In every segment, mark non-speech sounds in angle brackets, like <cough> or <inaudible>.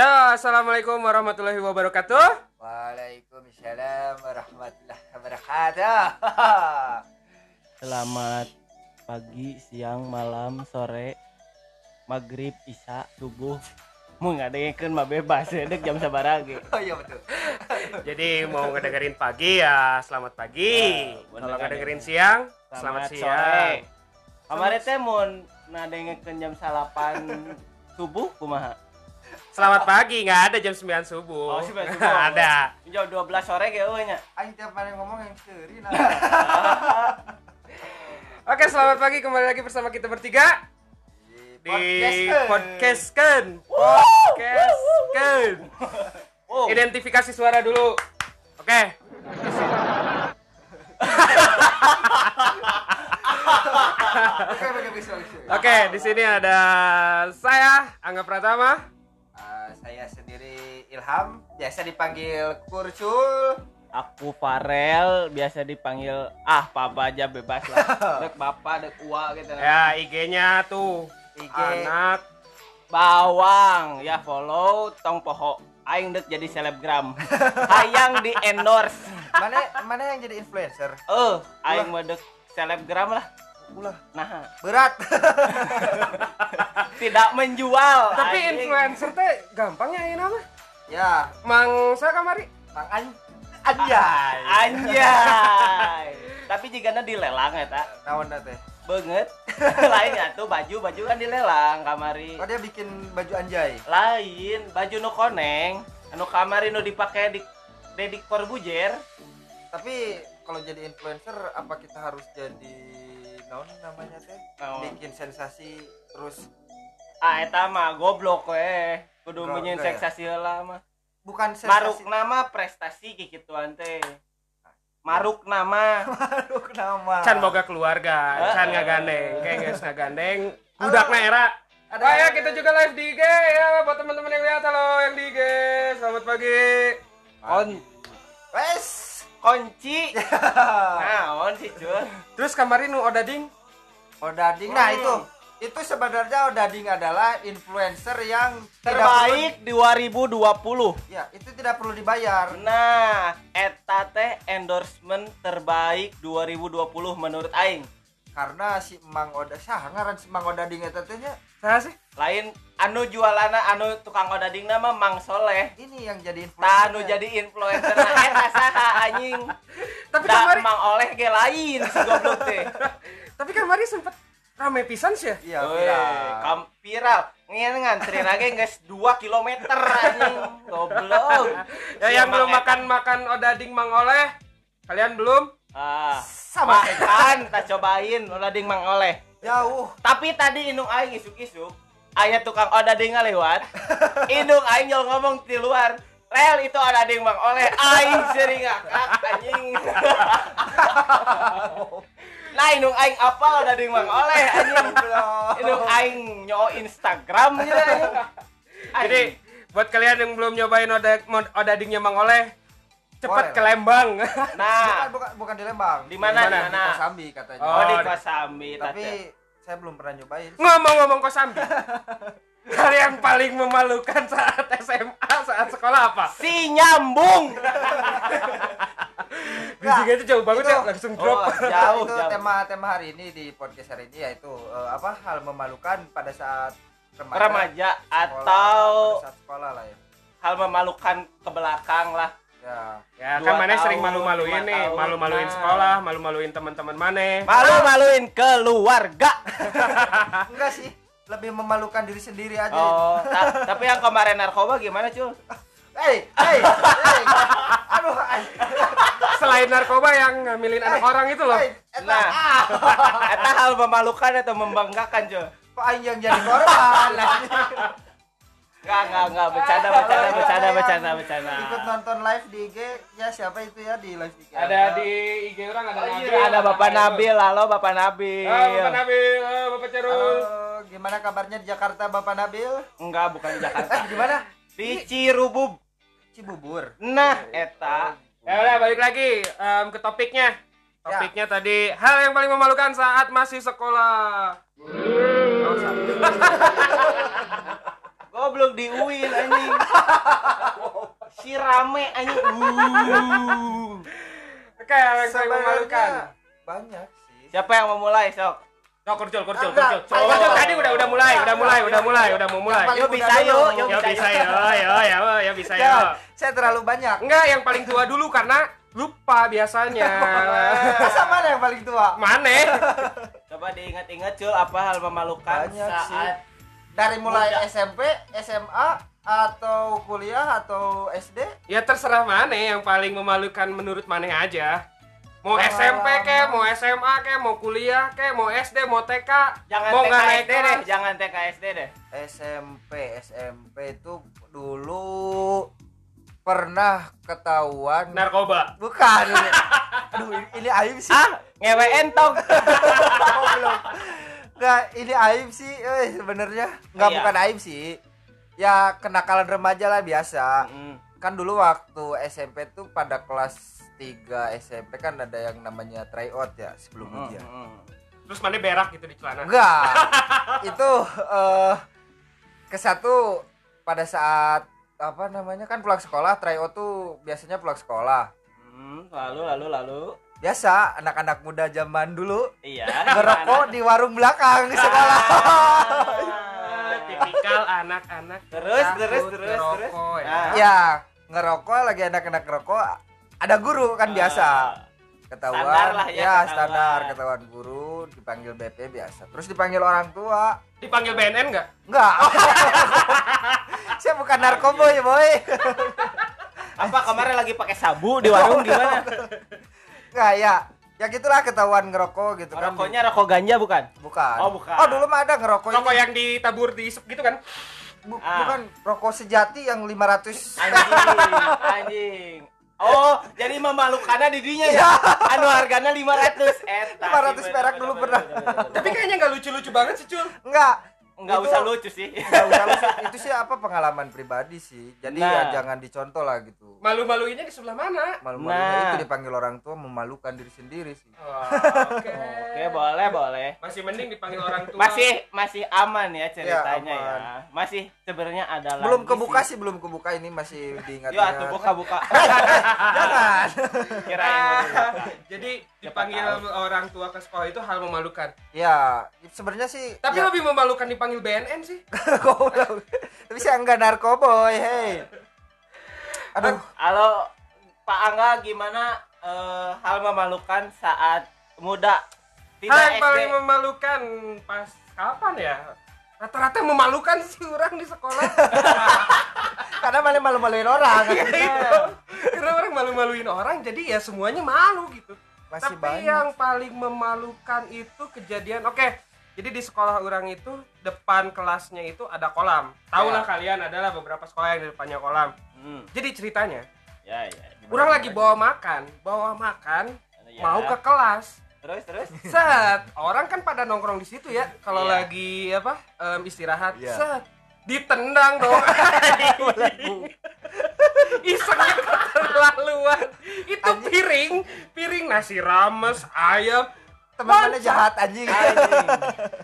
Ya, assalamualaikum warahmatullahi wabarakatuh. Waalaikumsalam warahmatullahi wabarakatuh. <laughs> Selamat pagi, siang, malam, sore, maghrib, isya, subuh. Mau ngadengekeun mah bebas ya, dek jam sabarage. Oh iya betul. <laughs> Jadi mau ngedengerin pagi ya, selamat pagi. Ya, Kalau kan, ngedengerin ya. siang, selamat, siang. Kemarin teh mun ngadengekeun jam salapan subuh kumaha? Selamat pagi, nggak ada jam 9 subuh. Oh, 9 <laughs> subuh. Ada. Jam 12 sore ge euy nya. Aing tiap kali ngomong yang seri nah. <laughs> Oke, selamat pagi kembali lagi bersama kita bertiga di Podcastken. Podcastken. Oh, <laughs> Identifikasi suara dulu. Oke. Oke, di sini ada saya Angga Pratama. Ah, saya sendiri Ilham, biasa dipanggil Kurcul. aku Farel biasa dipanggil ah papa aja bebas lah. <laughs> Dek bapak, dek uwa gitu. Ya, IG-nya tuh IG. anak Bawang ya follow tong poho aing dek jadi selebgram <laughs> hayang di endorse Mana mana yang jadi influencer? eh aing mah dek selebgram lah Ulah, nah berat. <laughs> tidak menjual Tapi anjing. influencer teh gampangnya ini nama. ya, Mang saya kamari. Mang An Anjay. anjay <laughs> tapi jika dilelang ya tak Naon dah teh? banget lainnya <laughs> tuh baju baju kan dilelang kamari Oh dia bikin baju anjay. lain baju nu koneng anu kamari nu dipakai di dedik perbujer Tapi kalau jadi influencer apa kita harus jadi naon namanya teh? Naon? Bikin sensasi terus ah eta mah goblok we kudu Bro, menyin enggak ya? sensasi heula mah bukan maruk sensasi. nama prestasi kikituan teh maruk nama <laughs> Maruk nama. Can boga keluarga, Eh, can ngagandeng, kayak geus ngagandeng. Budakna era. Ada Wah ya kita juga live di IG ya buat teman-teman yang lihat halo yang di IG. Selamat pagi. kon Wes. Kunci <laughs> naon sih cuy Terus kemarin nu odading? Odading. Nah, Hmm. itu. Itu sebenarnya Odading adalah influencer yang terbaik 2020 perlu- ya, itu tidak perlu dibayar. nah eta teh endorsement terbaik 2020 menurut aing. Karena si Mang Oda sah ngaran si Mang Odading eta teh saya sih. lain anu jualana anu tukang odading nama Mang Soleh ini yang jadi influencer. Tah anu jadi influencer nah eta saha anjing <laughs> Tapi da kemarin Mang Oleh ge lain si goblok teh <laughs> tapi kemarin sempet rame pisan sih ya. Iya, viral. kam viral ngen ngantri lagi guys 2 km anjing goblok <laughs> Ya Si yang belum Eta. makan makan odading Mang Oleh. Kalian belum? ah Sama makan tak cobain odading Mang Oleh jauh. tapi tadi indung aing isuk-isuk aya tukang odading lewat <laughs> indung aing nyol ngomong di luar Rel itu odading Mang Oleh aing sering ngakak anjing. <laughs> Nah indung aing apa odading Mang Oleh anjing. Indung aing nyo Instagram anjing. Jadi buat kalian yang belum nyobain oda, odadingnya Mang Oleh, cepat ke Lembang. nah bukan, bukan bukan di Lembang. Di mana, di mana? Kosambi katanya. oh, di Kosambi Tapi tapi saya belum pernah nyobain. Ngomong-ngomong Kosambi. <laughs> Hal yang paling memalukan saat SMA, saat sekolah apa? si nyambung <laughs> Bisiknya itu jauh banget itu- ya, langsung drop. Oh, jauh <laughs> itu jauh tema-tema hari ini di podcast hari ini yaitu eh, apa hal memalukan pada saat remaja, remaja sekolah, atau pada saat sekolah lah ya. hal memalukan ke belakang lah Ya. Ya kan mana sering malu-maluin nih, malu-maluin Nah. sekolah, malu-maluin teman-teman mana. malu-maluin keluarga <laughs> Enggak sih, lebih memalukan diri sendiri aja. oh ta- tapi yang kemarin narkoba gimana cul Hei, hei, hei. Aduh, ay, Selain narkoba yang ngambilin anak orang itu loh. eta, Nah. ah, eta hal memalukan atau membanggakan cul kok aing yang jadi korban? Enggak, enggak, enggak, bercanda, bercanda, bercanda, bercanda, bercanda. Ikut nonton live di IG, ya siapa itu ya di live IG? Ada di IG orang ada Oh, Nabil. iya, ada Bapak Nabil, halo Bapak Nabil. Ah, Bapak Nabil, ah, Bapak Cerul. Halo, gimana kabarnya di Jakarta Bapak Nabil? Enggak, bukan di Jakarta. Eh, <laughs> gimana? Di Cirubub. Cibubur. Nah, eta. Ya udah balik lagi em, ke topiknya. Topiknya tadi hal yang paling memalukan saat masih sekolah. <laughs> Oh, salah. <laughs> Goblok ngumpul di UIN anjing. si rame anjing. Uh. Oke, yang paling memalukan. banyak sih Siapa yang mau mulai, Sok? Oh, kurcol, Enggak, kurcol. ayo. Kurcol tadi udah udah mulai, udah mulai, udah mulai, udah mau mulai. Paling bisa yuk Ya bisa ya, ya, ya, ya bisa. Jangan, saya terlalu banyak Enggak, yang paling tua dulu karena lupa biasanya. <laughs> masa mana yang paling tua Mana? Coba diingat-ingat, Cul, apa hal memalukan Banyak saat sih. Dari mulai Muda. SMP SMA atau kuliah atau SD Ya terserah mana yang paling memalukan menurut Maneh aja. Mau Pengalaman. SMP ke, mau SMA ke, mau kuliah ke, mau SD, mau TK, Jangan mau nggak naik TKSD deh, jangan TKSD deh. SMP SMP itu dulu pernah ketahuan narkoba. bukan ini. aduh ini, ini aib sih Ah, ngewe entong. <laughs> Oh, belum. Nggak, ini aib sih eh sebenarnya nggak Iya. bukan aib sih ya kenakalan remaja lah biasa Mm. kan dulu waktu SMP tuh pada kelas 3 SMP kan ada yang namanya tryout ya sebelum Mm, ujian mm. Terus Maneh berak gitu di celana. enggak <laughs> itu eh ke satu pada saat apa namanya kan pulang sekolah tryout tuh biasanya pulang sekolah Hmm, lalu lalu lalu. Biasa anak-anak muda zaman dulu Iya. <laughs> ngerokok di warung belakang di sekolah Ah, <laughs> tipikal anak-anak Terus, takut terus, terus, ngerokok, terus. ya. Ah. ya ngerokok lagi anak-anak ngerokok ada guru kan biasa ketahuan Standar lah ya, ya, ketahuan. standar ketahuan guru dipanggil BP biasa terus dipanggil orang tua Dipanggil BNN enggak? enggak <laughs> saya bukan narkoboy boy Apa kemarin lagi pakai sabu di warung gimana? Enggak ya ya gitulah ketahuan ngerokok gitu kan Rokoknya rokok ganja bukan? bukan Oh, bukan. oh dulu mah ada ngerokok Rokok yang ditabur di isep gitu kan? Bu- Ah. bukan rokok sejati yang 500 Anjing, anjing. Oh, jadi memalukannya di dinya ya? Anu harganya 500. Eta. 500 sih, perak dulu pernah. Tapi kayaknya nggak lucu-lucu banget sih, Cul. enggak Enggak Itu- usah lucu sih. Nggak usah lucu. itu sih apa pengalaman pribadi sih jadi ya Nah. jangan dicontoh lah gitu Malu-maluinnya di sebelah mana? malu-malunya Nah. itu dipanggil orang tua memalukan diri sendiri sih Oke. Oke, boleh, boleh. Masih mending dipanggil orang tua. Masih masih aman ya ceritanya Ya, ya. aman. Masih sebenarnya ada belum kebuka sih. sih belum kebuka ini masih diingat Yuk atuh buka-buka. <laughs> jangan Kirain dibuka. Jadi dipanggil orang tua ke sekolah itu hal memalukan. ya sebenarnya sih Tapi ya, lebih memalukan dipanggil BNN sih. <laughs> tapi saya enggak narkoboy hey aduh Halo Pak Angga gimana eh, hal memalukan saat muda tidak Hal yang SD? paling memalukan pas kapan ya? Rata-rata memalukan sih orang di sekolah. <laughs> karena malah malu-maluin orang Iya. Karena orang malu-maluin orang, jadi ya semuanya malu gitu. Masih Tapi banyak yang paling memalukan itu kejadian, oke. Jadi di sekolah orang itu depan kelasnya itu ada kolam. Tahu lah Ya. kalian adalah beberapa sekolah yang di depannya kolam. Hmm, Jadi ceritanya, ya ya. Gimana, orang lagi bawa makan, bawa makan, Ya. mau ke kelas. terus terus. Set, orang kan pada nongkrong di situ ya. Kalau Iya. lagi apa istirahat, Iya. set, ditendang dong. <laughs> Isengnya keterlaluan. Itu piring, piring nasi rames, ayam. teman-temannya jahat anjing Anjing.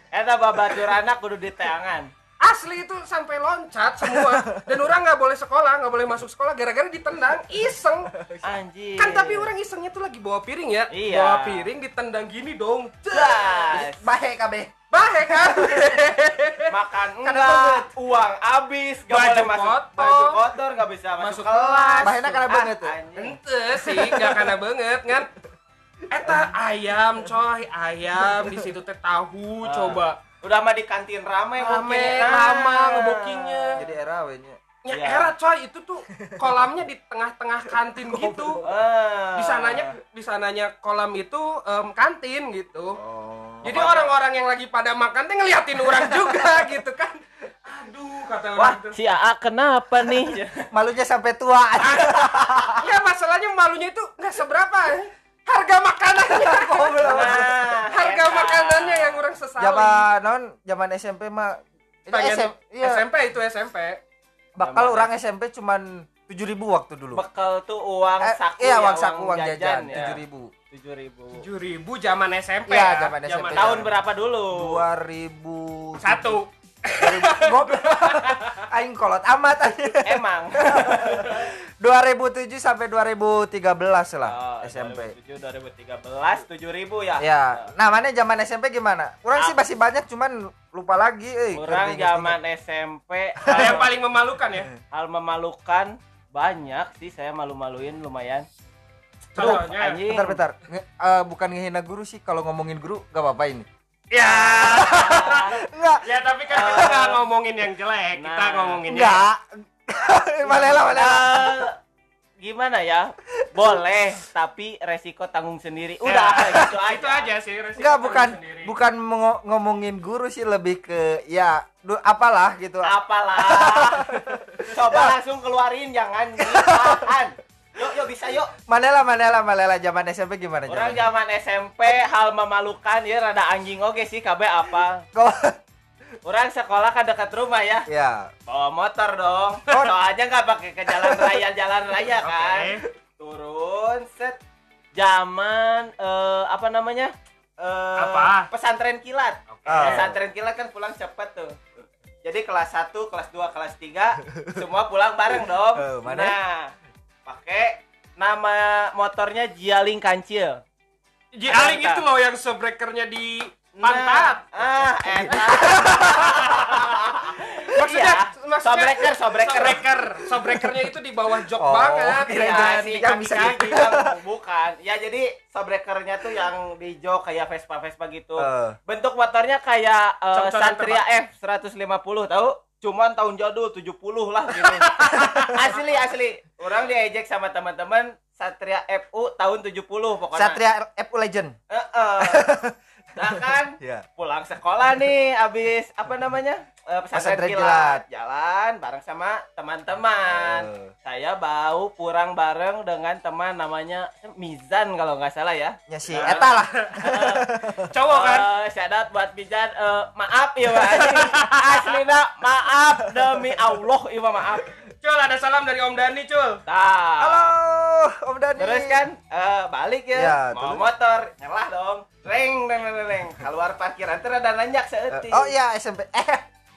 Eta babatur anak kudu diteangan. Asli itu sampai loncat semua. Dan orang nggak boleh sekolah, nggak boleh masuk sekolah gara-gara ditendang. Iseng. Anjing. Kan tapi orang isengnya tuh lagi bawa piring ya. Iya. Bawa piring ditendang gini dong. Bahe kabeh Bahe kan? makan Kan enggak, uang habis, gak Baju boleh masuk kotor. baju kotor, gak bisa masuk, Masuk kelas. Bahena karena Ah, banget tuh. anjing. Ente sih, gak karena banget kan. Eta ayam coy, ayam di situ teh tahu Ah. coba. Udah mah di kantin rame, Rame, lama Ah. ngebokingnya. jadi era wenya Ya Iya. era coy, itu tuh kolamnya di tengah-tengah kantin gitu. Ah. Di sananya di sananya kolam itu em, kantin gitu. oh Jadi orang-orang yang lagi pada makan teh ngeliatin orang <laughs> juga gitu kan. Aduh, kata orang Wah, tuh. si AA kenapa nih? <laughs> malunya sampai tua <laughs> Ya masalahnya malunya itu nggak seberapa. Harga makanannya. Nah, Harga eta. makanannya yang orang sesali. zaman non zaman SMP mah itu Pengen- SM, iya, SMP itu SMP. bakal orang SMP cuman 7000 waktu dulu Bekal tuh uang Eh, saku iya ya, uang saku uang jajan ya. 7000 tujuh ribu. tujuh ribu zaman SMP Iya, ya. zaman SMP. Tahun berapa dulu? 2000 Satu. Goblok. <laughs> Aing kolot amat. Emang. <laughs> 2007 sampai 2013 lah Oh, SMP. 2007 2013 7000 ya. Ya, nah mana zaman SMP gimana? Kurang sih Ah. masih banyak cuman lupa lagi euy. Kurang zaman SMP <laughs> Hal yang paling memalukan ya. hal memalukan banyak sih saya malu-maluin lumayan. Contohnya. anjing. Bentar bentar. Nge- eh, bukan ngehina guru sih kalau ngomongin guru gak apa-apa ini. Ya. <laughs> Enggak. ya tapi kan kita nggak ngomongin yang jelek, kita Nah. ngomongin yang Enggak. <laughs> Malela malela. Eh, gimana ya? Boleh, tapi resiko tanggung sendiri. Udah, gitu <laughs> aja. itu aja sih. resiko Enggak tanggung bukan sendiri. bukan ngomongin guru sih lebih ke ya du- apalah gitu. Apalah. Coba langsung keluarin jangan ditahan. Yuk, yuk bisa yuk. Manela Manela Manela zaman SMP gimana Orang zaman? SMP hal memalukan ya rada anjing oke sih KB apa. Kok Orang sekolah kan dekat rumah ya. ya. Bawa motor dong. <laughs> Oh. Soalnya nggak pakai ke jalan raya jalan raya Oke. kan. Turun set zaman eh, apa namanya? Eh, Apa? Pesantren kilat. Ah. Pesantren kilat kan pulang cepet tuh. Jadi kelas 1, kelas 2, kelas 3 semua pulang bareng dong. Eh, mana? Nah, pakai nama motornya Jialing Kancil. Ji Aling Mantap. itu loh yang sobrekernya di pantat. Nah, ah, eta. <laughs> Maksudnya, Iya, maksudnya sobreker, sobreker. sobreker. Sobrekernya itu di bawah jok Oh, banget. kirain ya, di yang bisa. Yang bukan. Ya jadi sobrekernya tuh yang di jok kayak Vespa Vespa gitu. Eh. Bentuk motornya kayak Contoh Satria F 150 tahu? Cuman tahun jadul 70 lah gitu. <laughs> asli asli. Orang diejek sama teman-teman Satria FU tahun 70 pokoknya. Satria FU Legend. Heeh. <laughs> Nah kan Ya. pulang sekolah nih abis apa namanya Eh, pesantren kilat. kilat. jalan bareng sama teman-teman Eh. saya bau pulang bareng dengan teman namanya Mizan kalau nggak salah ya Ya si Nah. eta lah. <laughs> Cowok kan? Eh, shout out buat Mizan Eh, maaf ya. <laughs> Aslina maaf demi Allah iya maaf Cul, ada salam dari Om Dani, Cul. Nah, Halo, Om Dani. Terus kan eh, balik ya, Ya, mau terus? motor, nyelah dong. Reng, reng, reng, reng. Keluar parkiran terus ada nanjak Eh, seeutik. Oh iya SMP. Eh,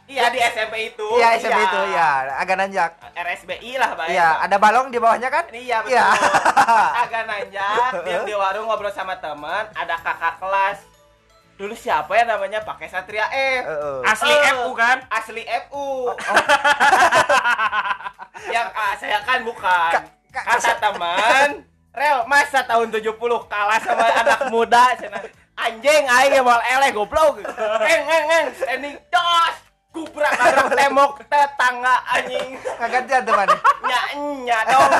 Iya di SMP itu. iya SMP itu ya, agak nanjak. RSBI lah Pak. Iya, ada balong di bawahnya kan? Iya betul. Iya. <laughs> Agak nanjak, dia di warung ngobrol sama teman, ada kakak kelas. Dulu siapa ya namanya pakai Satria F. Heeh. Asli Eh. FU kan? Asli FU. Oh, <laughs> Yang ah, saya kan bukan. Ka- ka- Kata teman, Rel, masa tahun 70 kalah sama anak muda? Cenah. Anjing aing mau eleh goblok. <laughs> Eng eng eng, standing dos. Kubrak nabrak <laughs> tembok tetangga anjing. Kagantian teman. Nya nya dong.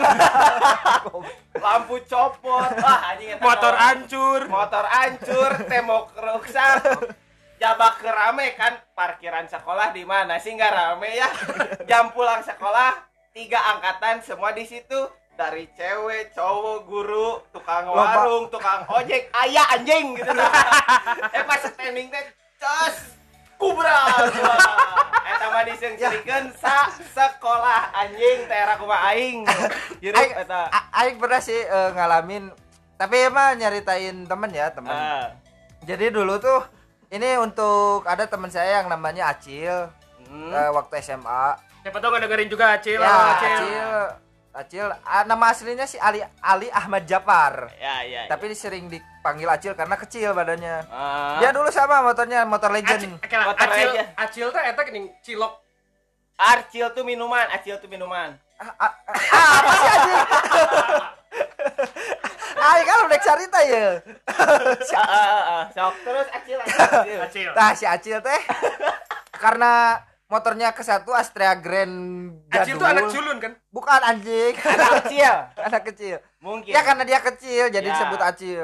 <laughs> Lampu copot. Wah anjing Motor hancur. motor hancur, tembok rusak. Jabak rame kan parkiran sekolah di mana sih nggak rame ya? Jam pulang sekolah tiga angkatan semua di situ dari cewek, cowok, guru, tukang warung, tukang ojek, ayah anjing gitu <laughs> eh pas standing teh cos kubra! <laughs> Eta mah disengsirikeun sa sekolah anjing teh kumaha aing? <laughs> Hirup Aing, eta. aing pernah sih eh, ngalamin tapi emang nyeritain temen ya temen. Ah. jadi dulu tuh ini untuk ada teman saya yang namanya Acil Hmm. eh, waktu SMA Siapa tahu nggak dengerin juga Acil. ya Acil. Acil ah, nama aslinya si Ali Ali Ahmad Japar ya ya tapi sering dipanggil Acil karena kecil badannya Ah. dia dulu sama motornya motor Acil, legend oke lah, Motor Acil, aja. Acil tuh eta gini cilok. Arcil tuh minuman, acil tuh minuman. ah, ah, ah, apa sih anjing <laughs> Aing kan udah cerita ya Si-. Sok terus acil acil. Acil. Nah si Acil teh karena motornya ke satu Astrea Grand Acil jadul. tuh anak culun kan? Bukan anjing. Anak kecil. <laughs> anak kecil. Mungkin. Ya karena dia kecil jadi Ya. disebut Acil.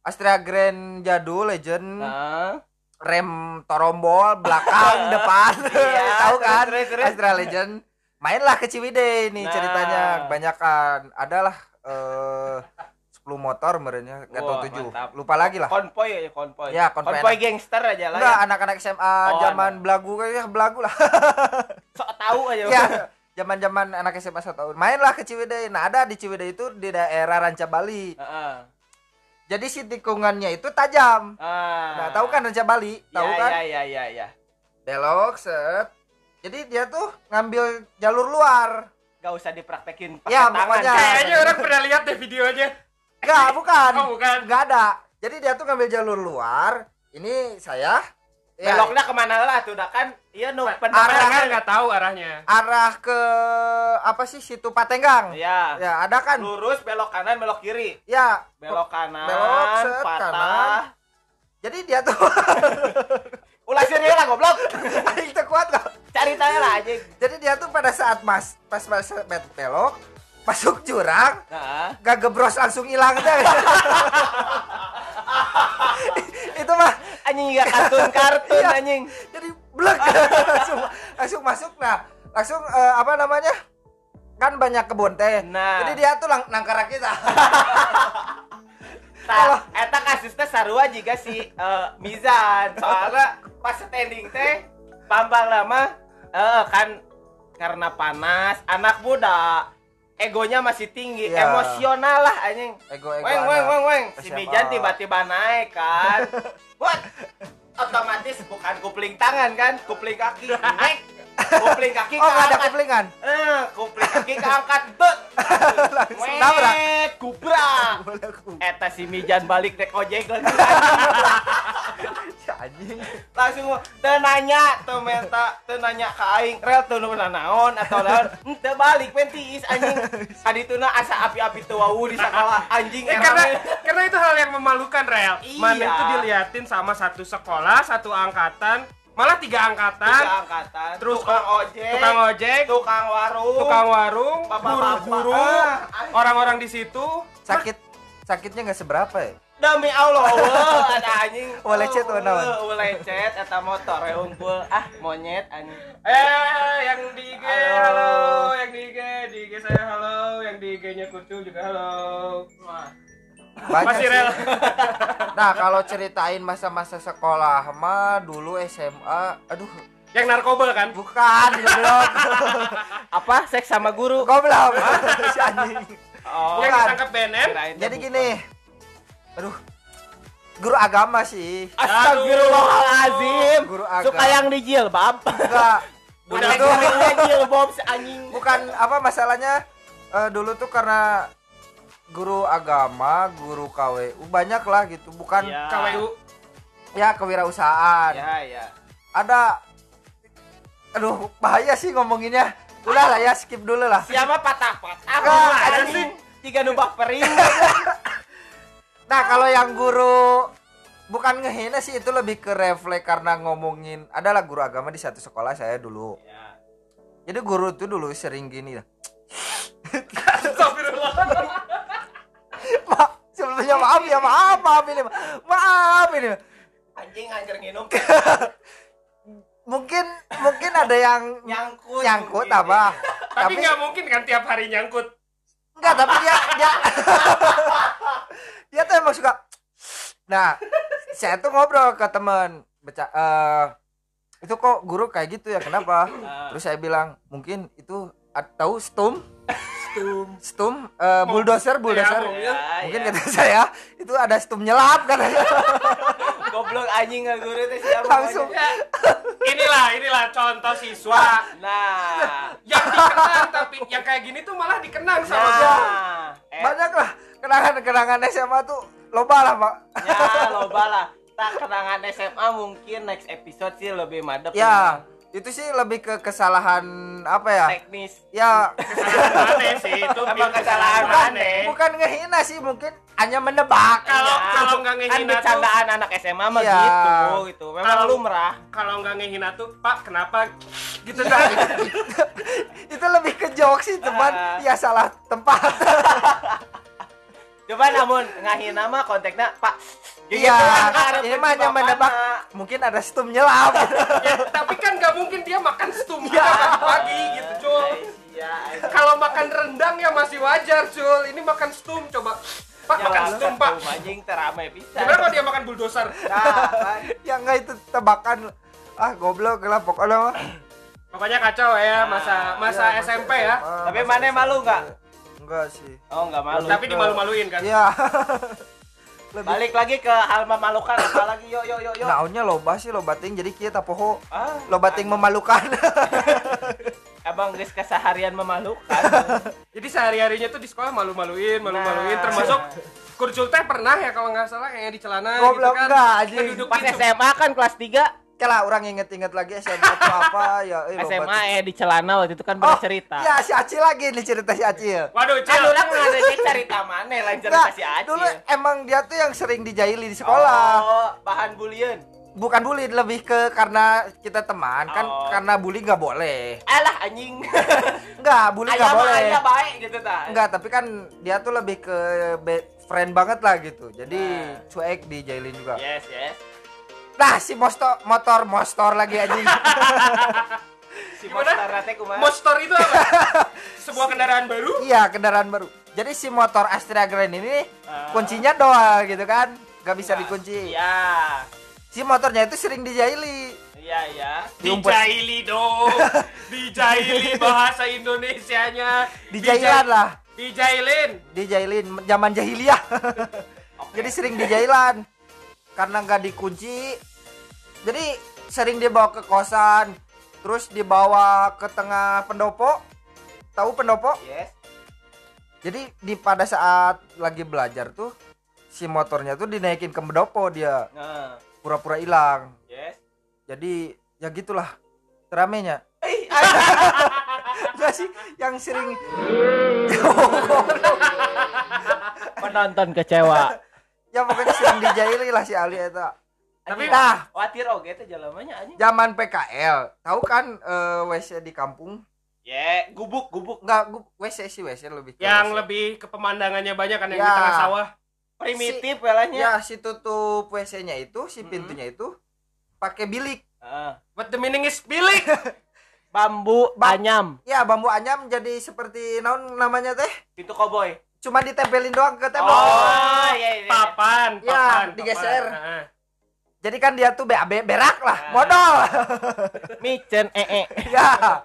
Astrea Grand jadul legend Ah. rem torombol belakang <laughs> depan Iya, <laughs> tahu kan terus, terus. Astra Legend mainlah ke Ciwidey nih Nah. ceritanya kebanyakan adalah eh 10 motor merenya Wah, tujuh mantap. lupa lagi lah Konvoy ya konvoy. Ya, konvoy konvoy gangster aja lah enggak ya. anak-anak SMA Oh, zaman anak. belagu kayaknya belagu lah <laughs> Sok tahu aja. ya zaman-zaman anak SMA satu tahun mainlah ke Ciwidey nah ada di Ciwidey itu di daerah Ranca Bali Heeh. jadi si tikungannya itu tajam Ah. nah tahu kan Ranca Bali tahu ya, kan Ya ya ya ya. belok set jadi dia tuh ngambil jalur luar Gak usah dipraktekin pakai Ya, tangan. pokoknya. Kayaknya orang pernah lihat deh videonya. Enggak, bukan. Oh, bukan. Enggak ada. Jadi dia tuh ngambil jalur luar. Ini saya ya, Beloknya ke mana lah tuh dah kan? Iya nu Arahnya pendengar. nggak tahu arahnya. arah ke apa sih situ Patenggang. Iya. Ya, ada kan? Lurus belok kanan belok kiri. Ya. Belok kanan, Belok, set, patah. kanan. Jadi dia tuh <laughs> Ulah sini lah goblok. <laughs> itu kuat kok. Cari tanya lah aja. Jadi dia tuh pada saat mas pas pas belok masuk jurang Nah, gak gebros langsung hilang deh. <laughs> itu mah anjing gak kartun-kartun Iya. anjing. jadi blek <laughs> langsung langsung masuk nah langsung eh, apa namanya kan banyak kebun teh Nah. jadi dia tuh lang nangkara kita <laughs> Tah, eta kasusnya sarua juga si eh, Mizan. Soalnya pas standing teh Bambang lama eh kan karena panas, anak muda egonya masih tinggi, Iya. emosional lah anjing. ego ego Weng weng weng weng. Si. Mijan tiba-tiba naik kan. <laughs> Buat otomatis bukan kupling tangan kan, kupling kaki naik. Kupling kaki oh nggak ada keangkat. kuplingan Eh, kupling kaki keangkat. Bet. <laughs> langsung nabrak Wet, Kubrak. Eta si Mijan balik dek ojek lagi anjing. Langsung teu nanya teu menta teu nanya ka aing rel teu nu naon atau naon? Teu balik pen tiis anjing <laughs> adituna asa api-api teu wau di sekolah anjing Eh, karena karena itu hal yang memalukan rel. Iya. Mana itu diliatin sama satu sekolah, satu angkatan, malah tiga angkatan, tiga angkatan terus tukang ojek tukang ojek, tukang warung tukang warung, guru-guru, Ah, orang-orang di situ. sakit sakitnya nggak seberapa ya demi Allah <laughs> ada anjing lecet, wah, naon? Weuh, weuh, lecet eta motor we unggul ah monyet anjing Eh, yang di IG Halo. halo. yang di IG, di IG saya halo, yang di IG-nya Kucul juga halo. Wah. banyak Masih sih. rel. <laughs> nah kalau ceritain masa-masa sekolah mah dulu SMA aduh Yang narkoba kan? bukan goblok <laughs> apa seks sama guru goblok si anjing oh Yang ditangkap BNN? teh jadi gini aduh guru agama sih Astagfirullahalazim. Guru agama. Suka yang di jilbab. enggak <laughs> dulu Udah, tuh jilbab si anjing. bukan apa masalahnya eh, dulu tuh karena guru agama guru KWU banyak lah gitu bukan Iya. KWU. ya kewirausahaan Ya, ya. ada aduh bahaya sih ngomonginnya udah lah ya skip dulu lah Siapa patah-patah? Enggak, ada sih. Tiga nubak pering. <laughs> nah kalau yang guru bukan ngehina sih itu lebih ke refleks karena ngomongin adalah guru agama di satu sekolah saya dulu ya. jadi guru tuh dulu sering gini lah <laughs> maaf sebelumnya maaf ya maaf maaf ini maaf ini Anjing anjir nginum. <laughs> mungkin mungkin ada yang Nyangkut. nyangkut mungkin. apa Tapi nggak mungkin kan tiap hari nyangkut. enggak tapi dia dia <laughs> dia tuh emang suka nah saya tuh ngobrol ke teman beca eh, itu kok guru kayak gitu ya kenapa Ah. terus saya bilang mungkin itu atau stum stum stum eh, bulldozer bulldozer Ya, Ya, mungkin ya. kata saya itu ada stum nyelap katanya <laughs> Goblok anjing nggak guru teh siapa Langsung. Ya, inilah inilah contoh siswa Nah. yang dikenang tapi yang kayak gini tuh malah dikenang sama guru. Nah. Eh, banyak lah kenangan kenangan SMA tuh loba lah pak ya loba lah. Tak kenangan SMA mungkin next episode sih lebih madep. ya itu sih lebih ke kesalahan apa ya Teknis. ya Kesalahan aneh sih itu Emang kesalahan aneh. bukan ngehina sih mungkin hanya menebak Kalau Iya. kalau nggak kan ngehina tuh bercandaan anak SMA mah Iya. gitu gitu. Memang Kalau- lumrah. kalau nggak ngehina tuh Pak kenapa gitu dah. <laughs> itu lebih ke jokes sih teman Ah. ya salah tempat <laughs> Coba namun ngahina mah konteksnya Pak. iya ini mah hanya menebak mungkin ada stum nyelap <laughs> ya, <laughs> tapi kan nggak mungkin dia makan stum Iya. juga pagi gitu cul. Iya. Kalau makan rendang ya masih wajar cul. Ini makan stum coba. Pak makan stum pak. Anjing terame bisa. Gimana kalau dia makan bulldozer? Nah, kan. ya enggak itu tebakan ah goblok lah pokoknya Pokoknya kacau ya masa masa Ya, SMP ya. Tapi mana malu nggak? Enggak sih Oh, enggak malu. Tapi dimalu-maluin kan. Iya. <laughs> lebih Balik lagi ke hal memalukan apa lagi yuk yuk yuk yuk. naonnya loba sih loba ting jadi kieu tapoho Ah, loba ting memalukan <laughs> abang geus keseharian memalukan. <laughs> Jadi sehari-harinya tuh di sekolah malu-maluin, malu-maluin Nah. termasuk kurcul teh pernah ya kalau nggak salah kayak di celana Goblok gitu kan. enggak, anjing. Pas. SMA kan kelas 3 Kela orang inget-inget lagi SMA atau apa ya eh, <laughs> SMA eh di celana waktu itu kan oh cerita. ya si Acil lagi nih cerita si Acil Waduh, Cil. ulang ngadanya cerita mana lain cerita Enggak, si Acil. dulu emang dia tuh yang sering dijaili di sekolah Oh, bahan bulian. bukan bully lebih ke karena kita teman kan Oh. karena bully nggak boleh Alah anjing. <laughs> nggak bully nggak boleh ayah baik gitu ta. Enggak, tapi kan dia tuh lebih ke be- friend banget lah gitu. Jadi Nah. cuek dijailin juga. Yes, yes. Nah, si motor motor motor lagi anjing. <laughs> Si? Monster itu apa? <laughs> Sebuah kendaraan baru? iya, kendaraan baru. Jadi si motor Astra Grand ini Ah. kuncinya doang gitu kan. Gak bisa Nah, dikunci. Iya. Si motornya itu sering dijaili. Iya, iya. Diumpet. Dijaili dong. <laughs> Dijaili bahasa Indonesianya. Dijailan Dijai- lah. Dijailin. Dijailin zaman jahiliyah. Oke. Jadi sering dijailan. Karena nggak dikunci. Jadi sering dibawa ke kosan, terus dibawa ke tengah pendopo. Tahu pendopo? Yes. Jadi di pada saat lagi belajar tuh si motornya tuh dinaikin ke pendopo dia Nah, pura-pura hilang. yes. Jadi ya gitulah teramenya. Eh, Enggak <laughs> sih yang sering <laughs> penonton kecewa. Ya pokoknya sering dijaili lah si Ali itu. Tapi Nah, Khawatir oge teh jalamanya anjing. zaman PKL, tahu kan eh, WC di kampung? Ye, gubuk gubuk Enggak, gua- WC sih WC lebih ke yang WC. lebih ke pemandangannya banyak kan yang Ya. di tengah sawah. primitif belanya. Ya, si tutup WC-nya itu, si pintunya itu pakai bilik. Heeh. What the meaning is bilik? <laughs> bambu Ba- anyam, Ya, bambu anyam jadi seperti naon namanya teh? pintu koboi. Cuma ditempelin doang ke tembok. Oh, iya iya. papan, Ya, papan, digeser. papan. Heeh. Jadi kan dia tuh BAB berak lah, Ah. modal. <laughs> Micen ee. <laughs> ya.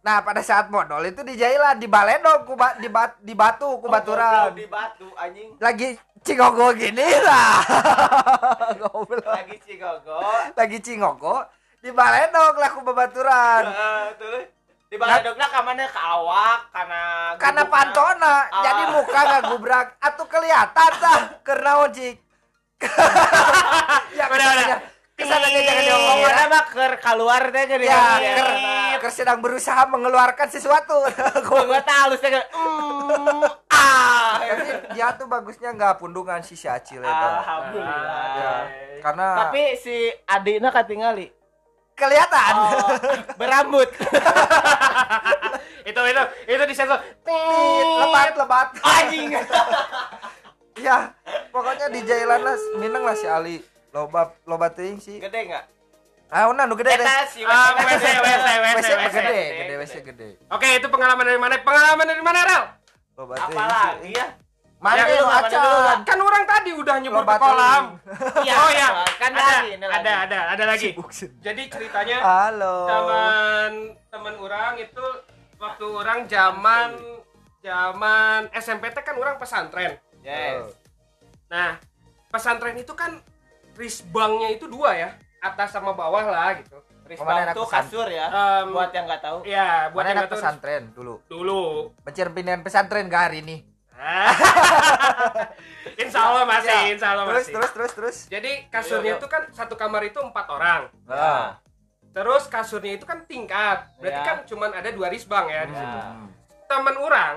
Nah, pada saat modal itu dijailan di baledog ku ba- di, bat- di batu ku baturan. di batu anjing. Lagi cingogo gini lah. <laughs> Goblok. Lagi cigogo. Lagi cingogo di baledog lah ku babaturan. Heeh, tuh. Di baladogna ka mana ka awak kana Karena gubukna. pantona, Ah. jadi muka nggak gubrak. Atuh kelihatan tah karena cik. <laughs> ya, Udah, udah. kesannya, kesannya jangan. Pokoknya ya. mah keur keluar teh gini. Ya, ker, ker sedang berusaha mengeluarkan sesuatu. <laughs> Gua tahu halus teh. Mm, ah. Dia tuh bagusnya nggak pundungan si si Acil itu. Alhamdulillah. Ya, karena Tapi si adiknya katingali. Kelihatan. Oh, berambut. <laughs> itu itu itu disensor. lebat lebat. Anjing. <laughs> ya, pokoknya di jailan lah mineng lah si Ali. Loba loba teuing sih. Gede enggak? Ah, nu gede deh. Si Ah, WC, WC, WC, WC gede, gede WC gede. Oke, itu pengalaman dari mana? Pengalaman dari mana, Rel? Loba Apalagi ya? Mana Ya, lu Kan orang tadi udah nyebut Loba ke kolam. Iya. Oh ya, Kan ada, lagi, ini lagi. ada, ada, ada lagi. Sibuk. Jadi ceritanya Halo. zaman teman orang itu waktu orang zaman zaman SMP teh kan orang pesantren. Yes. Nah, pesantren itu kan risbangnya itu dua ya, atas sama bawah lah gitu. Risbang enak tuh pesan? kasur ya. Em, Buat yang nggak tahu. ya, buat Mana yang nggak tahu, pesantren dulu. dulu. Pencerminan pesantren gak hari ini? <laughs> insya Allah masih, Ya, insya Allah Terus masih. terus terus terus. Jadi kasurnya Iya, iya. itu kan satu kamar itu empat orang. Nah. Terus kasurnya itu kan tingkat. Berarti Iya. kan cuman ada dua risbang ya di Iya. situ. Teman orang,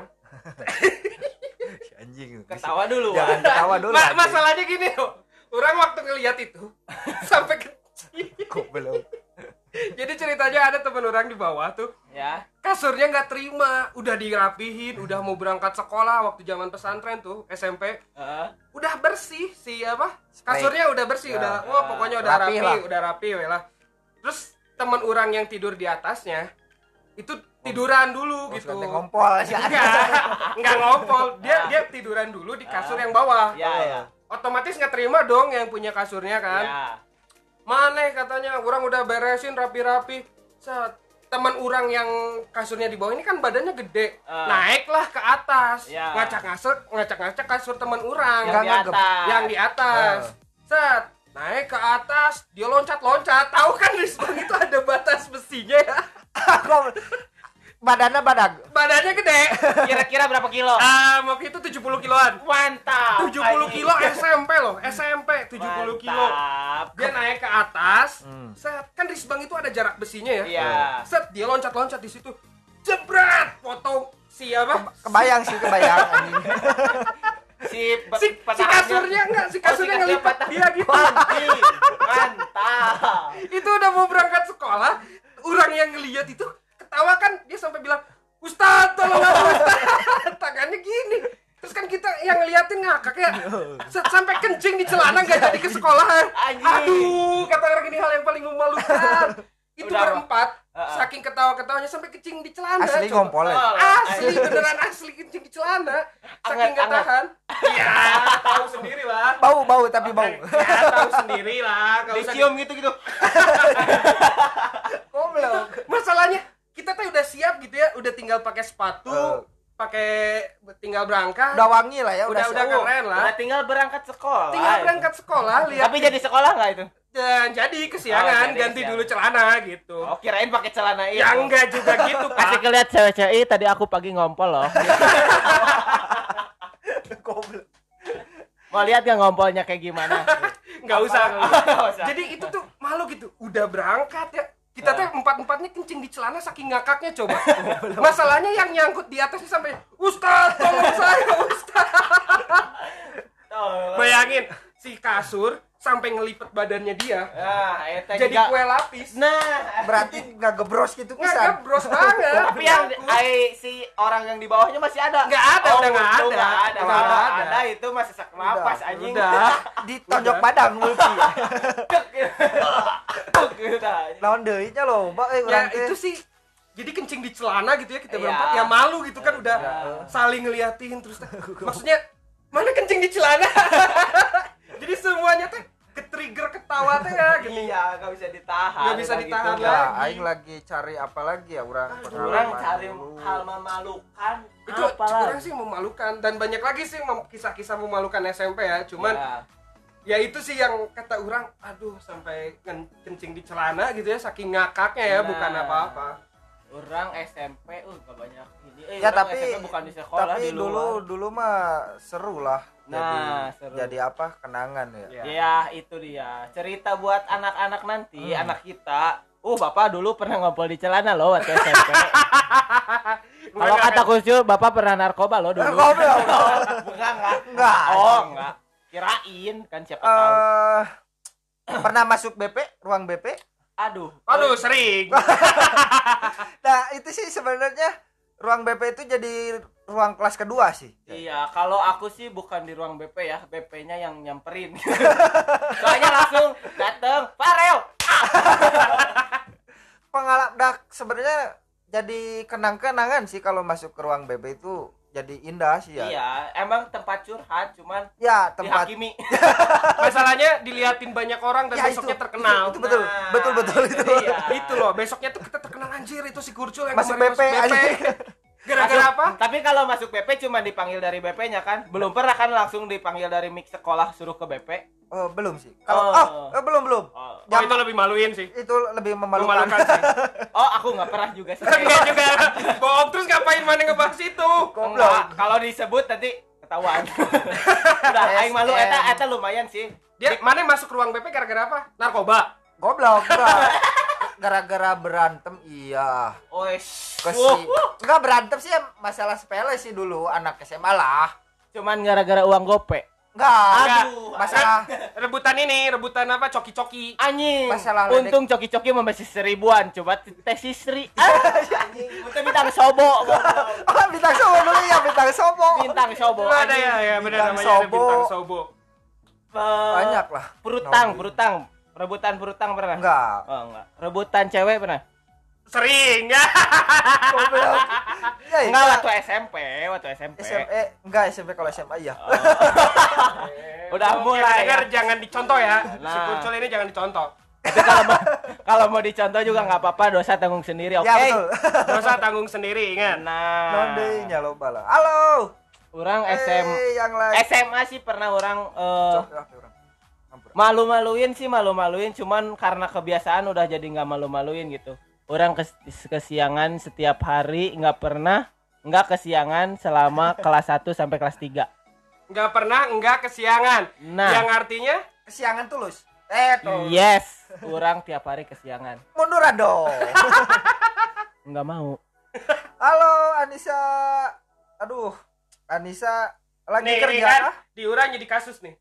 Si <laughs> anjing. Ketawa dulu. Jangan ketawa dulu. ma- masalahnya gini loh. Orang waktu ngeliat itu <laughs> sampai kecil. Goblok. Jadi ceritanya ada teman orang di bawah tuh Ya. kasurnya nggak terima, udah dirapihin, udah mau berangkat sekolah waktu zaman pesantren tuh SMP, Heeh. udah bersih si apa? Kasurnya udah bersih, Ya. udah wah pokoknya udah Rapi rapi, lah. udah rapi we lah. Terus teman orang yang tidur di atasnya itu tiduran dulu Oh, gitu. ngompol <laughs> sih. Enggak, enggak ngompol. Dia dia tiduran dulu di kasur yang bawah. Ya, ya. Otomatis nggak terima dong yang punya kasurnya kan. Ya. Mana katanya orang udah beresin rapi-rapi. Set teman orang yang kasurnya di bawah ini kan badannya gede Ah. naiklah ke atas Ya. ngacak ngacak ngacak ngacak kasur teman orang yang di Enggak, enggak. atas yang di atas set naik ke atas dia loncat loncat tahu kan <laughs> di itu ada batas besinya ya <laughs> badannya badag. badannya gede. <laughs> Kira-kira berapa kilo? Ah waktu itu 70 kiloan. Mantap. 70 anjing. kilo SMP loh SMP 70 kilo Mantap. dia naik ke atas. Hmm. set. Kan di Spang itu ada jarak besinya ya? Iya. Set dia loncat loncat di situ. Jebret! Foto siapa Kebayang sih kebayang. <laughs> Anjing. si si, si kasurnya enggak si Oh, si kasurnya kasurnya ngelipat. dia gitu. Mantap. Itu udah mau berangkat sekolah orang yang ngeliat itu ketawa kan dia sampai bilang Ustadz tolong aku Ustadz. <laughs> Tangannya gini. Terus kan kita yang ngeliatin ngakak ya. Set, sampai kencing di celana nggak jadi ke sekolah aduh kata orang ini hal yang paling memalukan. <laughs> Itu Udah, berempat Heeh. saking ketawa-ketawanya sampai kencing di celana Asli coba. ngompol asli beneran asli kencing di celana saking Anget, nggak anget. tahan. Iya tahu sendiri lah. Bau bau tapi bau. ya tahu sendiri lah usah dicium gitu gitu <laughs> Goblok. masalahnya kita tuh udah siap gitu ya udah tinggal pakai sepatu Eh. pakai tinggal berangkat. Udah wangi lah ya, udah udah keren lah. Udah tinggal berangkat sekolah. Tinggal berangkat sekolah lihat tapi jadi sekolah nggak itu? Dan jadi Oh, kesiangan jadi ganti kesiangan. dulu celana gitu. Oh kirain pakai celana itu. Ya enggak juga gitu kasih <laughs> pak kelihat cewek-cewek "Ih, tadi aku pagi ngompol loh. <laughs> Mau lihat gak ngompolnya kayak gimana? <laughs> Nggak usah Nggak usah. jadi itu tuh malu gitu. Udah berangkat ya kita tuh empat empatnya kencing di celana saking ngakaknya coba. <laughs> Masalahnya yang nyangkut di atasnya sampai Ustaz tolong saya Ustaz. Bayangin si kasur sampai ngelipet badannya dia nah jadi juga kue lapis nah Berarti nggak gebros gitu nggak pisan. gebros banget <laughs> tapi yang ai, si orang yang di bawahnya masih ada Nggak ada, oh, udah nggak ada. nggak ada nggak ada. ada. itu masih sesak napas Udah, anjing udah <laughs> Ditonjok badang multi. Udah. Naon deui nya lo, Mbak eh ya itu sih jadi kencing di celana gitu ya kita Iya. berempat ya malu gitu kan udah Iya. saling ngeliatin terus maksudnya mana kencing di celana <laughs> jadi semuanya teh ke trigger ketawa teh ya gitu iya nggak bisa ditahan Nggak bisa ditahan gitu. lah. Ya, lagi. aing lagi cari apa lagi ya urang orang pengalaman cari dulu. hal memalukan itu apa lagi? orang sih memalukan dan banyak lagi sih mem- kisah-kisah memalukan SMP ya cuman Ya. ya itu sih yang kata orang aduh sampai ken- kencing di celana gitu ya saking ngakaknya ya Nah. bukan apa-apa orang SMP uh gak banyak ini eh, Ya tapi SMP bukan di sekolah tapi di luar. dulu dulu mah seru lah. Nah, jadi, seru. jadi apa? Kenangan ya. Ya. Ya itu dia cerita buat anak-anak nanti Hmm. anak kita. Uh bapak dulu pernah ngompol di celana loh waktu SMP. <laughs> Kalau kata Kusyo bapak pernah narkoba loh dulu. Goblok. <laughs> Bukan enggak. Enggak. Oh enggak. Kirain kan siapa tahu. Eh pernah masuk BP, ruang BP? Aduh. aduh sering <laughs> Nah, itu sih sebenarnya ruang BP itu jadi ruang kelas kedua sih. Iya, kalau aku sih bukan di ruang BP ya, BP-nya yang nyamperin. <laughs> Soalnya langsung dateng, Farel. Pengalaman dah sebenarnya jadi kenang-kenangan sih kalau masuk ke ruang BP itu jadi indah sih ya. Iya, emang tempat curhat, cuman Ya, tempat dihakimi. <laughs> masalahnya diliatin banyak orang dan Ya, besoknya itu, terkenal Itu, itu betul. Nah, betul betul itu. iya. itu loh besoknya tuh kita terkenal anjir itu si Kurcul yang Masuk BP, gara-gara Masuk- apa Tapi kalau masuk BP cuma dipanggil dari BP-nya kan? Belum pernah kan langsung dipanggil dari mix sekolah suruh ke BP? Oh, belum sih. Kalau Oh. oh, eh, belum belum. Oh, oh, itu lebih maluin sih Itu lebih memalukan. memalukan sih <laughs> oh aku nggak pernah juga sih. enggak juga bohong terus ngapain mana ngebahas itu Enggak, kalau disebut nanti ketahuan. <laughs> Udah, aing malu eta eta lumayan sih. dia mana masuk ruang BP gara-gara apa narkoba Goblok, <laughs> enggak. Gara-gara berantem iya. Wes. Ke si- enggak berantem sih masalah sepele sih dulu anak SMA lah. Cuman gara-gara uang gope. Enggak. Aduh, Masalah rebutan ini rebutan apa coki-coki Anjing. Masalah ledek. Untung coki-coki mau masih seribuan. Coba tes. Ah, anjing. Untung bintang sobo. Oh, bintang sobo dulu ya, bintang sobo. Bintang sobo. Ada ya ya benar namanya Sobo. bintang sobo Eh, Banyak lah. Perutang, perutang. Rebutan perutang pernah? Enggak. Oh, enggak. Rebutan cewek pernah? Sering <laughs> ya. Ya, Enggak waktu SMP, waktu SMP. SMA enggak SMP kalau SMA iya. <laughs> Udah Oke, mulai. ya. jangan dicontoh ya si Nah. Kurcul ini jangan dicontoh Tapi kalau mau <laughs> kalau mau dicontoh juga nggak apa-apa, dosa tanggung sendiri, oke? Ya betul. dosa tanggung sendiri ingat Nah, Nondenya lo bala. Halo. orang SM Eh, yang lain. SMA sih pernah orang. Ampun. malu-maluin sih malu-maluin cuman karena kebiasaan udah jadi nggak malu-maluin gitu orang kes- kesiangan setiap hari nggak pernah nggak kesiangan selama <laughs> kelas 1 sampai kelas 3 nggak pernah nggak kesiangan Nah. yang artinya Kesiangan tulus. Eh, tuh. yes orang tiap hari kesiangan Munduran dong. <laughs> nggak mau Halo Anissa. Aduh, Anissa lagi nih, kerja. nih kan diurang jadi kasus nih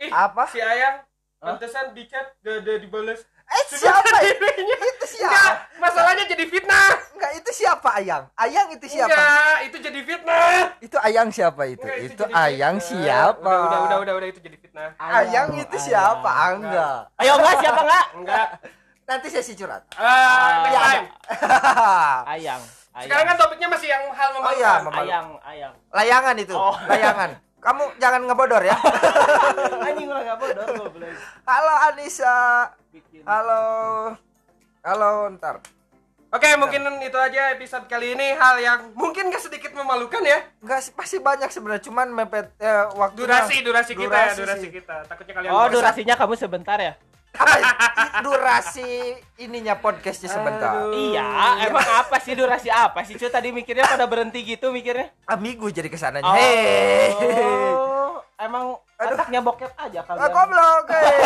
ih Apa? si ayang pantesan di chat gak ada dibales Eh, siapa? dirinya itu enggak siapa? masalahnya jadi fitnah Enggak, itu siapa Ayang? Ayang itu siapa? enggak itu jadi fitnah Itu Ayang siapa itu? Enggak, itu jadi Ayang fitnah. siapa? udah, udah udah udah udah itu jadi fitnah Ayang itu siapa? Ah, Enggak. ayo enggak siapa enggak enggak Nanti sesi curhat. Ah, next Ya, time. <laughs> ayang sekarang kan topiknya masih yang hal Oh iya, memalukan memalukan. ayang ayang Layangan itu. Oh. Layangan. <laughs> Kamu jangan ngebodor ya. <laughs> anjing lah nggak bodoh goblok Halo Anissa. bikin Halo. Halo, ntar. Oke, mungkin itu aja episode kali ini hal yang mungkin gak sedikit memalukan ya. Enggak sih, pasti banyak sebenarnya, cuman mepet eh, waktu Durasi, durasi kita ya, Durasi durasi sih. kita. Takutnya kalian oh bosan. durasinya kamu sebentar ya durasi ininya podcastnya sebentar. Aduh. iya emang apa sih durasi apa sih cuy tadi mikirnya pada berhenti gitu mikirnya Amigo jadi ke sananya. Oh, Hei. emang Aduh. otaknya bokep aja Ah, kalian. goblok. hei.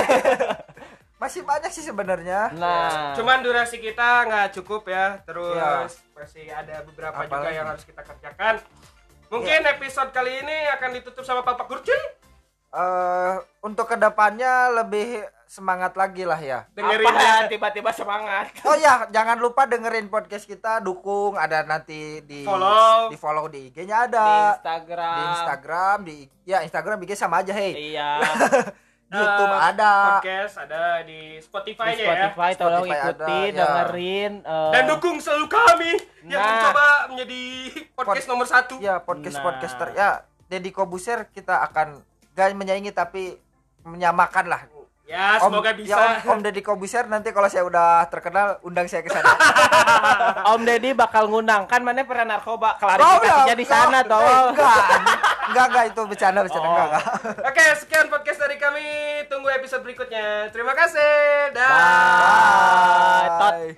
Masih banyak sih sebenarnya. Nah, Cuman durasi kita nggak cukup ya. Terus Iya. masih ada beberapa Apalagi? juga yang harus kita kerjakan. Mungkin episode kali ini akan ditutup sama Papa Kurcil. Eh, untuk ke depannya lebih semangat lagi lah ya. Dengerin apa ya. tiba-tiba semangat. <laughs> Oh ya, jangan lupa dengerin podcast kita, dukung, ada nanti di Follow. di follow di IG-nya ada. Di Instagram. Di Instagram, di ya Instagram IG sama aja, hei. Iya. <laughs> YouTube Eh, ada. Podcast ada di Spotify Di ya. Spotify tolong Spotify ikuti, ada, ya. dengerin eh, Dan dukung selalu kami yang Nah. mencoba menjadi podcast Pod- nomor satu. Ya, podcast Nah. podcaster ya. Deddy Kobuser kita akan gak menyaingi tapi menyamakan lah. Ya, semoga Om, bisa. Ya, Om, Om Deddy Kobuser nanti kalau saya udah terkenal undang saya ke sana. <laughs> Om Deddy bakal ngundang kan mana pernah narkoba Oh, klarifikasinya di sana enggak, tolong. Enggak, enggak, enggak itu bercanda, bercanda Oh. enggak, enggak. Oke, sekian podcast dari kami. Tunggu episode berikutnya. Terima kasih. Dah. Bye. Tot. Bye.